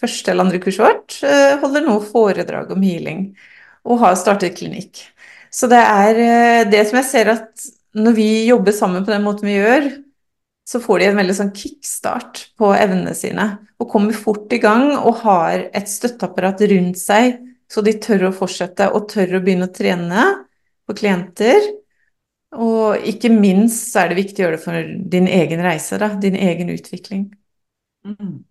Speaker 4: første eller andre kurset vårt, eh, holder nå foredrag om healing og har startet klinikk. Så det er eh, det som jeg ser at når vi jobber sammen på den måten vi gjør, så får de en veldig sånn kickstart på evnene sine. Og kommer fort i gang og har et støtteapparat rundt seg, så de tør å fortsette og tør å begynne å trene på klienter. Og ikke minst så er det viktig å gjøre det for din egen reise, da, din egen utvikling. Mm.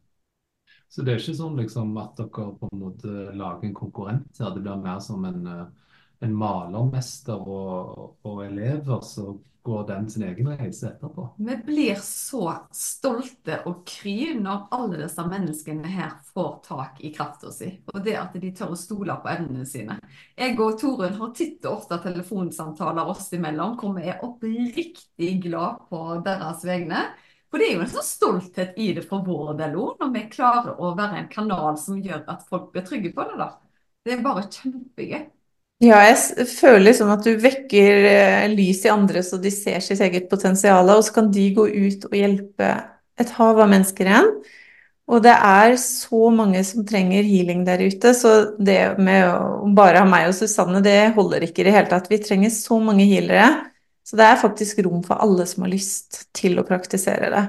Speaker 1: Så det er ikke sånn liksom, at dere på en måte lager en konkurrent her, det blir mer som en, eh, en malermester og, og elever som går den sin egen reise etterpå.
Speaker 2: Vi blir så stolte og kry når alle disse menneskene her får tak i krafta si, og det at de tør å stole på evnene sine. Jeg og Torunn har titt og ofte telefonsamtaler oss imellom hvor vi er oppriktig glad på deres vegne. For det er jo en sånn stolthet i det for vår del òg, når vi klarer å være en kanal som gjør at folk blir trygge på det. da. Det er bare kjempegøy.
Speaker 4: Ja, jeg føler liksom at du vekker eh, lys i andre så de ser sitt eget potensial, og så kan de gå ut og hjelpe et hav av mennesker igjen. Og det er så mange som trenger healing der ute, så det med å bare ha meg og Susanne, det holder ikke i det hele tatt. Vi trenger så mange healere. Så det er faktisk rom for alle som har lyst til å praktisere det.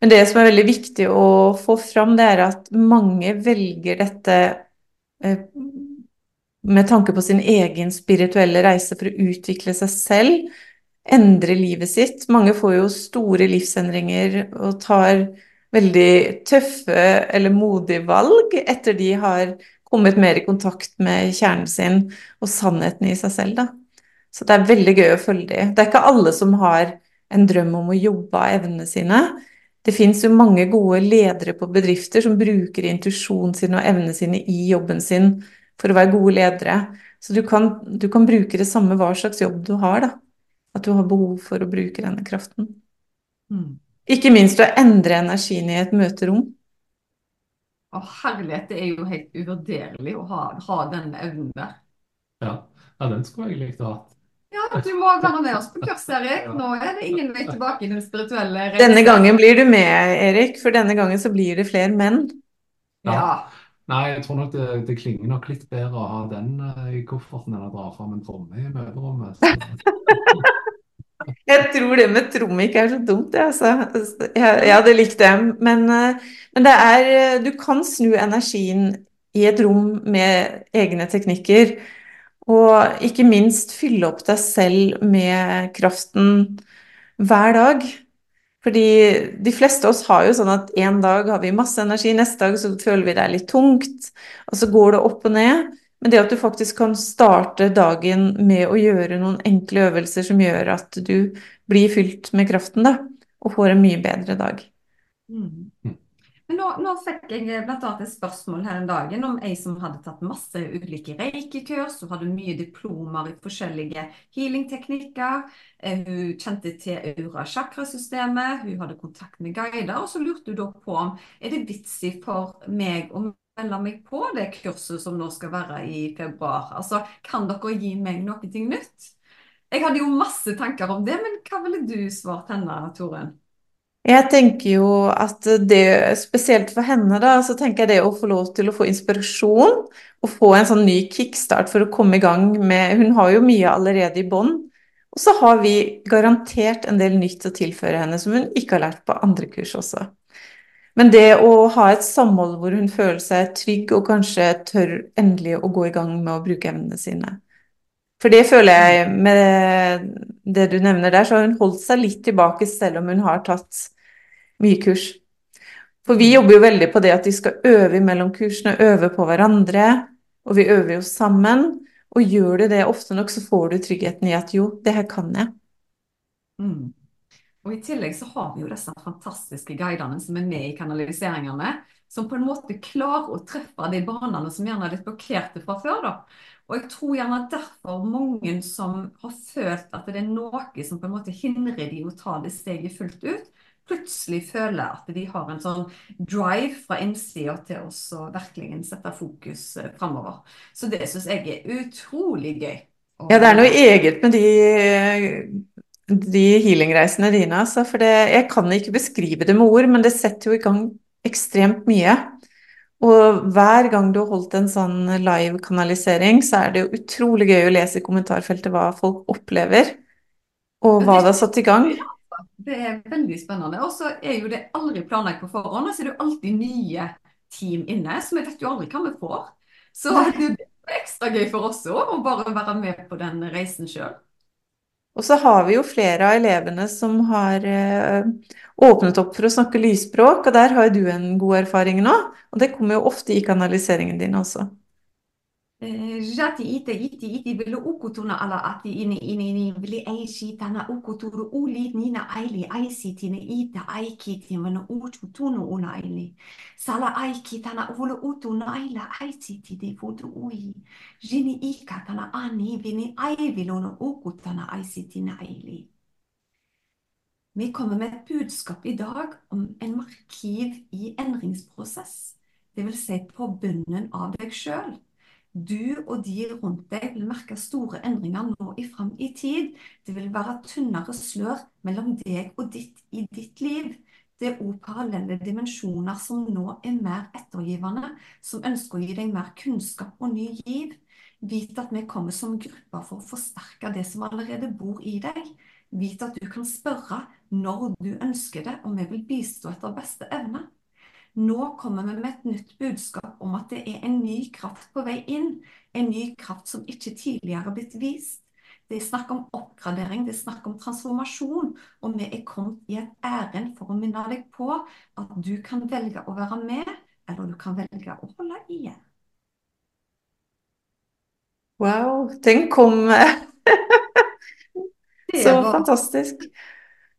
Speaker 4: Men det som er veldig viktig å få fram, det er at mange velger dette eh, med tanke på sin egen spirituelle reise for å utvikle seg selv, endre livet sitt. Mange får jo store livsendringer og tar veldig tøffe eller modige valg etter de har kommet mer i kontakt med kjernen sin og sannheten i seg selv, da. Så det er veldig gøy å følge de. Det er ikke alle som har en drøm om å jobbe av evnene sine. Det fins jo mange gode ledere på bedrifter som bruker intuisjonen sin og evnene sine i jobben sin for å være gode ledere. Så du kan, du kan, bruke det samme hva slags jobb du har, da. At du har behov for å bruke denne kraften. Mm. Ikke minst å endre energien i et møterom.
Speaker 2: Å, herlighet, det er jo helt uvurderlig å ha, ha den evnen der.
Speaker 1: Ja. ja, den skulle jeg likt å ha.
Speaker 2: Ja, du må være med oss på kurs, Erik. Nå er det ingen vei tilbake i den spirituelle reisen.
Speaker 4: Denne gangen blir du med, Erik, for denne gangen så blir det flere menn.
Speaker 2: Ja.
Speaker 1: Nei, jeg tror nok det, det klinger nok litt bedre å ha den eh, i kofferten enn å dra fram en tromme i møterommet. <laughs>
Speaker 4: Jeg tror det med tromme ikke er så dumt, det, altså. Jeg, jeg hadde likt det. Men, eh, men det er eh, Du kan snu energien i et rom med egne teknikker. Og ikke minst fylle opp deg selv med kraften hver dag. Fordi de fleste av oss har jo sånn at en dag har vi masse energi, neste dag så føler vi det er litt tungt, og så går det opp og ned. Men det at du faktisk kan starte dagen med å gjøre noen enkle øvelser som gjør at du blir fylt med kraften, da, og får en mye bedre dag.
Speaker 2: Mm. Nå, nå fikk jeg blant annet et spørsmål her en dag om ei som hadde tatt masse ulike reikekurs. Hun hadde mye diplomer i forskjellige healing-teknikker. Eh, Hun kjente til aura-chakrasystemet. Hun hadde kontakt med guider. Og så lurte hun da på om er det vits i for meg å melde meg på det kurset som nå skal være i februar. Altså, kan dere gi meg noe nytt? Jeg hadde jo masse tanker om det, men hva ville du svart henne, Toren?
Speaker 4: Jeg tenker jo at det, spesielt for henne, da, så tenker jeg det å få lov til å få inspirasjon og få en sånn ny kickstart for å komme i gang med Hun har jo mye allerede i bånn. Og så har vi garantert en del nytt å tilføre henne som hun ikke har lært på andre kurs også. Men det å ha et samhold hvor hun føler seg trygg og kanskje tør endelig å gå i gang med å bruke evnene sine. For det føler jeg med det du nevner der, så har hun holdt seg litt tilbake selv om hun har tatt mye kurs. For vi jobber jo veldig på det at de skal øve mellom kursene, øve på hverandre, og vi øver jo sammen. Og gjør du det ofte nok, så får du tryggheten i at jo, det her kan jeg.
Speaker 2: Mm. Og I tillegg så har vi jo disse fantastiske guidene som er med i kanaliseringene, som på en måte klarer å treffe de banene som gjerne er litt blokkerte fra før. da. Og jeg tror gjerne derfor mange som har følt at det er noe som på en måte hindrer de å ta det steget fullt ut, plutselig føler at de har en sånn drive fra innsida til å virkelig sette fokus eh, framover. Så det syns jeg er utrolig gøy. Og-
Speaker 4: Ja, det er noe eget med de, de healingreisene dine, altså. For det, jeg kan ikke beskrive det med ord, men det setter jo i gang ekstremt mye. Og hver gang du har holdt en sånn live-kanalisering, så er det jo utrolig gøy å lese i kommentarfeltet hva folk opplever, og hva det har satt i gang.
Speaker 2: Det er veldig spennende. Og så er jo det aldri planlagt på forhånd, og så er det jo alltid nye team inne, så vi vet jo aldri hva vi får. Så det er ekstra gøy for oss òg, å bare være med på den reisen sjøl.
Speaker 4: Og så har vi jo flere av elevene som har eh, åpnet opp for å snakke lysspråk, og der har jo du en god erfaring nå. Og det kommer jo ofte i kanaliseringen din også.
Speaker 2: Jati ite iti iti vele ukutuna ala ati ini ini ini vele aishi tana ukuturu uli nina aili aisi tine ita aiki tine vana utu tunu una aili. Sala aiki tana uvulu utu na aila aisi tine futu ui. Jini ika tana ani vini ai vilona ukutana aisi tine aili. Vi kommer med et budskap i dag om en markiv i endringsprosess. Det vil si på bunnen av deg sjøl. Du og de rundt deg vil merke store endringer nå i fram i tid. Det vil være tynnere slør mellom deg og ditt i ditt liv. Det er òg parallelle dimensjoner som nå er mer ettergivende, som ønsker å gi deg mer kunnskap og ny giv. Vit at vi kommer som grupper for å forsterke det som allerede bor i deg. Vit at du kan spørre når du ønsker det, og vi vil bistå etter beste evne. Nå kommer vi med et nytt budskap om at det er en ny kraft på vei inn. En ny kraft som ikke tidligere har blitt vist. Det er snakk om oppgradering, det er snakk om transformasjon. Og vi er kommet i et ærend for å minne deg på at du kan velge å være med, eller du kan velge å holde igjen.
Speaker 4: Wow, den kom <laughs> så fantastisk.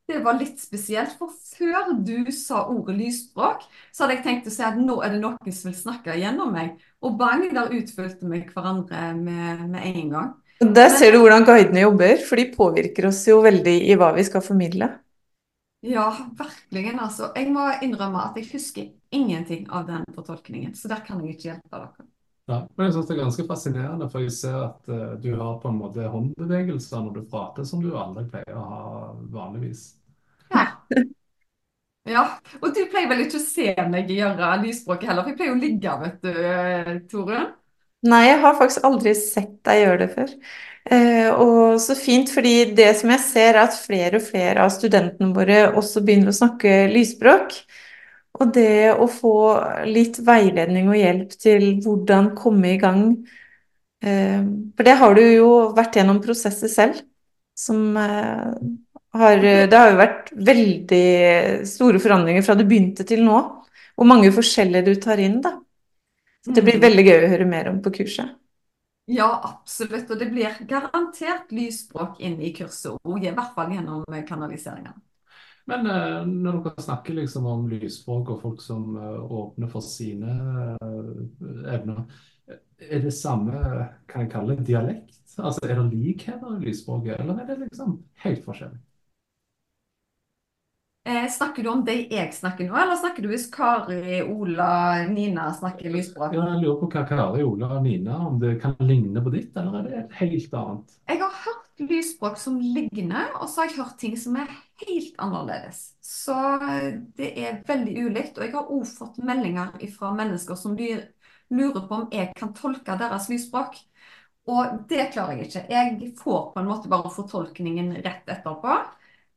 Speaker 2: Det var litt spesielt, for før du sa ordet lysspråk, så hadde jeg tenkt å si at nå er det noen som vil snakke gjennom meg. Og bang, der utfylte vi hverandre med, med en gang.
Speaker 4: Der ser du hvordan guidene jobber, for de påvirker oss jo veldig i hva vi skal formidle.
Speaker 2: Ja, virkelig. Altså. Jeg må innrømme at jeg husker ingenting av den fortolkningen, så der kan jeg ikke hjelpe dere.
Speaker 1: Ja, men jeg synes det er ganske fascinerende, for jeg ser at uh, du har på en måte håndbevegelser når du prater som du aldri pleier å ha vanligvis. <laughs>
Speaker 2: Ja. Og du pleier vel ikke å se meg gjøre lysspråket heller, for jeg pleier å ligge, vet du, Tore.
Speaker 4: Nei, jeg har faktisk aldri sett deg gjøre det før. Eh, og så fint, fordi det som jeg ser, er at flere og flere av studentene våre også begynner å snakke lysspråk. Og det å få litt veiledning og hjelp til hvordan komme i gang eh, For det har du jo vært gjennom prosesser selv, som eh, har Det har jo vært veldig store forandringer fra du begynte til nå. Og mange forskjeller du tar inn, da. Så det blir
Speaker 2: Mm.
Speaker 4: veldig gøy å høre mer om på kurset.
Speaker 2: Ja, absolutt. Og det blir garantert lysspråk inn i kurset, og i hvert fall gjennom kanaliseringen.
Speaker 1: Men eh, når dere snakker liksom om lysspråk og folk som eh, åpner for sine eh, evner, er det samme, kan jeg kalle det, dialekt? Altså, er det likheter i lysspråket, eller er det liksom helt forskjellig?
Speaker 2: Eh, snakker du om de jeg snakker nå, eller snakker du hvis Kari, Ola, Nina snakker lysspråk?
Speaker 1: Ja, jeg lurer på hva Kari, Ola og Nina, om det kan ligne på ditt, eller er det et helt annet?
Speaker 2: Jeg har hørt lysspråk som ligner, og så har jeg hørt ting som er helt annerledes. Så eh, det er veldig ulikt. Og jeg har òg fått meldinger fra mennesker som lurer på om jeg kan tolke deres lysspråk. Og det klarer jeg ikke. Jeg får på en måte bare fortolkningen rett etterpå.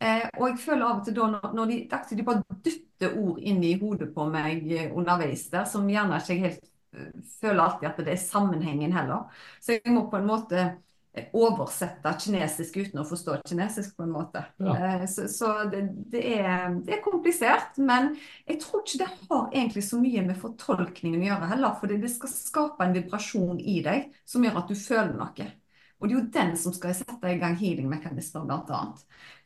Speaker 2: Eh, og jeg føler av og til da når, når de, de bare dytter ord inn i hodet på meg eh, underveis der, som gjerne ikke jeg helt eh, føler alltid at det er sammenhengen heller. Så jeg må på en måte eh, oversette kinesisk uten å forstå kinesisk på en måte.
Speaker 1: Ja.
Speaker 2: Eh, Så, så det, det er, det er komplisert, men jeg tror ikke det har egentlig så mye med fortolkningen å gjøre heller, for det skal skape en vibrasjon i deg som gjør at du føler noe. Og det er jo den som skal sette i gang healingmekanismer, bl.a.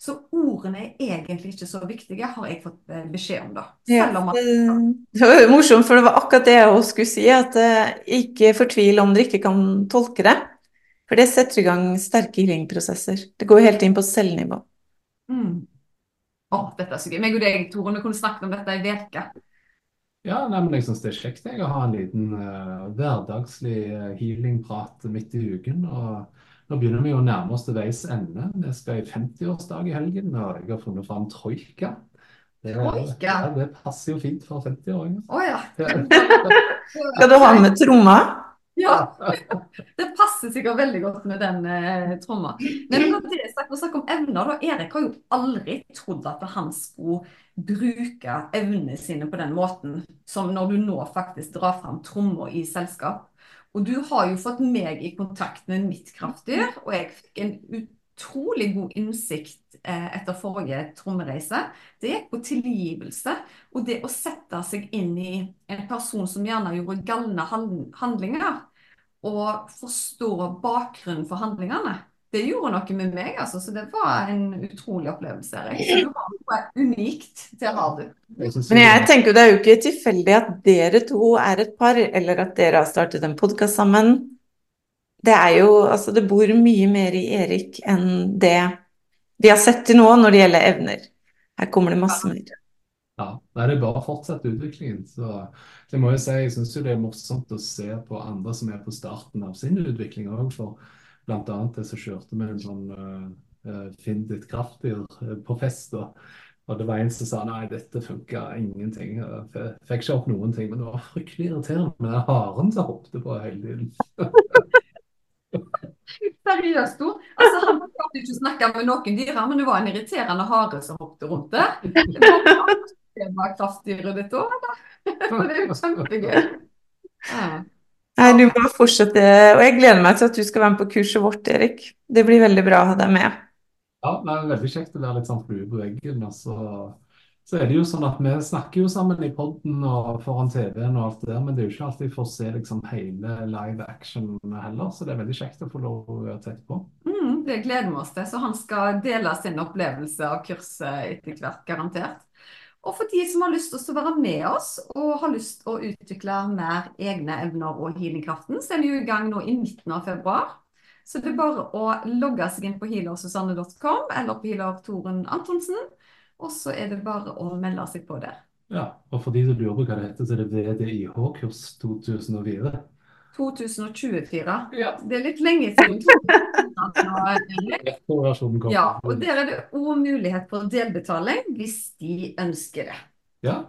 Speaker 2: Så ordene er egentlig ikke så viktige, har jeg fått eh, beskjed om, da. Selv om at
Speaker 4: det det var morsomt, for det var akkurat det jeg også skulle si, at eh, ikke fortvil om dere ikke kan tolke det. For det setter i gang sterke healing-prosesser. Det går helt inn på cellenivå.
Speaker 2: mm. Oh, dette er så gøy. Meg og deg, Torunn, vi kunne snakket om dette i uke.
Speaker 1: Ja, nei, men jeg synes det er kjekt jeg, å ha en liten uh, hverdagslig healingprat midt i uken. Og nå begynner vi å nærme oss til veis ende. Vi skal i 50-årsdag i helgen, og jeg har funnet fram troika. Det,
Speaker 2: Troika?
Speaker 1: Ja, det passer jo fint for 50-åringer.
Speaker 2: Å ja. <laughs>
Speaker 4: Skal du ha med tromma?
Speaker 2: Ja, det passer sikkert veldig godt med den eh, tromma. Men når det er sagt, om evner, da. Erik har jo aldri trodd at han skulle bruke evnene sine på den måten som når du nå faktisk drar fram tromma i selskap. Og du har jo fått meg i kontakt med mitt kraftdyr, og jeg fikk en utrolig god innsikt eh, etter forrige trommereise. Det gikk på tilgivelse, og det å sette seg inn i en person som gjerne gjorde galne handlinger, og forstå bakgrunnen for handlingene. Det gjorde noe med meg, altså, så det var en utrolig opplevelse. Så det var noe unikt, til har du.
Speaker 1: Jeg
Speaker 4: Men jeg tenker jo det er jo ikke tilfeldig at dere to er et par, eller at dere har startet en podkast sammen. Det er jo Altså, det bor mye mer i Erik enn det vi har sett til nå når det gjelder evner. Her kommer det masse mer.
Speaker 1: Ja, nei, det er bare å fortsette utviklingen. Så det må jeg si, jeg syns jo det er morsomt å se på andre som er på starten av sin utvikling òg, for blant annet som kjørte med en sånn eh, Finn ditt kraftdyr eh, på fest. Og, og det var en som sa nei, dette funka ingenting. Jeg fikk ikke opp noen ting. Men det var fryktelig irriterende med den haren som hoppet på hele tiden. <laughs>
Speaker 2: Seriøst, du. Altså, han klarte ikke snakke med noen dyr, men det var en irriterende hare som hoppet rundt der. Det var kraftdyret ditt òg, eller? <laughs> Det er jo kjempegøy. Ja.
Speaker 4: Nei, du må fortsette, og jeg gleder meg til at du skal være med på kurset vårt, Erik. Det blir veldig bra å ha deg med.
Speaker 1: Ja, det er veldig kjekt å være litt sånn flue på veggen. Og så, så er det jo sånn at vi snakker jo sammen i podden og foran TV-en og alt det der, men det er jo ikke alltid vi får se liksom hele live action heller, så det er veldig kjekt å få lov å være tett på.
Speaker 2: Mm, det gleder vi oss til. Så han skal dele sin opplevelse av kurset etter hvert, garantert. Og for de som har lyst til å være med oss og har lyst til å utvikle mer egne evner og healingkraften, så er vi jo i gang nå i midten av februar. Så det er bare å logge seg inn på healersusanne.com eller på healer Toren Antonsen. Og så er det bare å melde seg på der.
Speaker 1: Ja, og for de som lurer på hva det heter, så er det VDIH-kurs 2004.
Speaker 2: 2024.
Speaker 1: Ja.
Speaker 2: Det er litt lenge siden. <laughs> 2024, Erik.
Speaker 1: Versjonen kommer.
Speaker 2: Ja, og der er det òg mulighet for delbetaling hvis de ønsker det.
Speaker 1: Ja.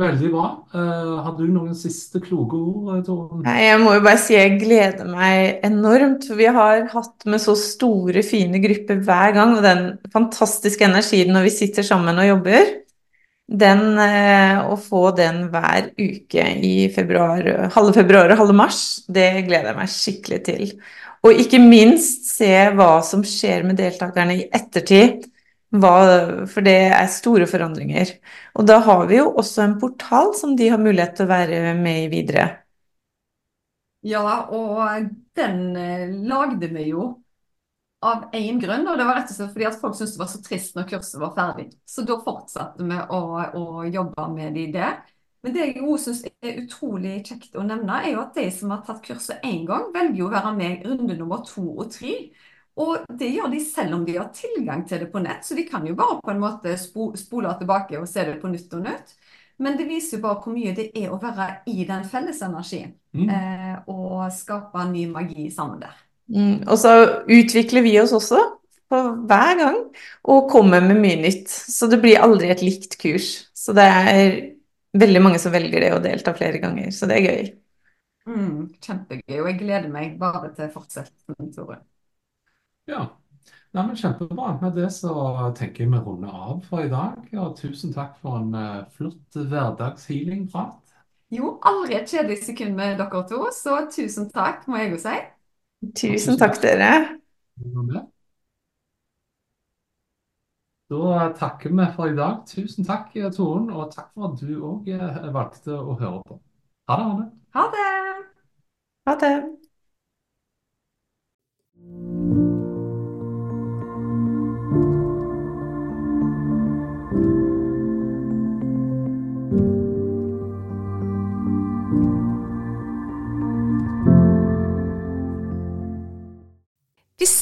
Speaker 1: Veldig bra. Hadde har du noen siste kloke ord, eh,
Speaker 4: Nei, Jeg må jo bare si jeg gleder meg enormt, for vi har hatt med så store, fine grupper hver gang, og den fantastiske energien når vi sitter sammen og jobber, den eh, å få den hver uke i februar, halve februar og halve mars, det gleder jeg meg skikkelig til. Og ikke minst se hva som skjer med deltakerne i ettertid, hva, for det er store forandringer. Og da har vi jo også en portal som de har mulighet til å være med i videre.
Speaker 2: Ja, og den eh, lagde vi jo av én grunn, og det var rett og slett fordi at folk syntes det var så trist når kurset var ferdig. Så da fortsatte vi å, å jobbe med de det. Men det jeg også syns er utrolig kjekt å nevne, er jo at de som har tatt kurset én gang, velger jo å være med i runde nummer to og tre. Og det gjør de selv om de har tilgang til det på nett, så de kan jo bare på en måte spole tilbake og se det på nytt og nytt. Men det viser jo bare hvor mye det er å være i den fellesenergien
Speaker 1: Mm.
Speaker 2: eh, og skape ny magi sammen der.
Speaker 4: Mm, og så utvikler vi oss også på hver gang og kommer med mye nytt. Så det blir aldri et likt kurs. Så det er veldig mange som velger det å delta flere ganger, så det er gøy.
Speaker 2: Mm, kjempegøy, og jeg gleder meg bare til fortsettelsen, Tore.
Speaker 1: Ja. Nei, men Kjempebra. Med det så tenker jeg vi runder av for i dag. Og tusen takk for en eh, flott hverdagshealing-prat.
Speaker 2: Jo, aldri et kjedelig sekund med dere to, så tusen takk, må jeg jo si.
Speaker 4: Tusen takk, dere.
Speaker 1: Da takker vi for i dag. Tusen takk, Torunn, og takk for at du òg valgte å høre på. Ha det, Anne.
Speaker 2: Ha det!
Speaker 4: Ha det.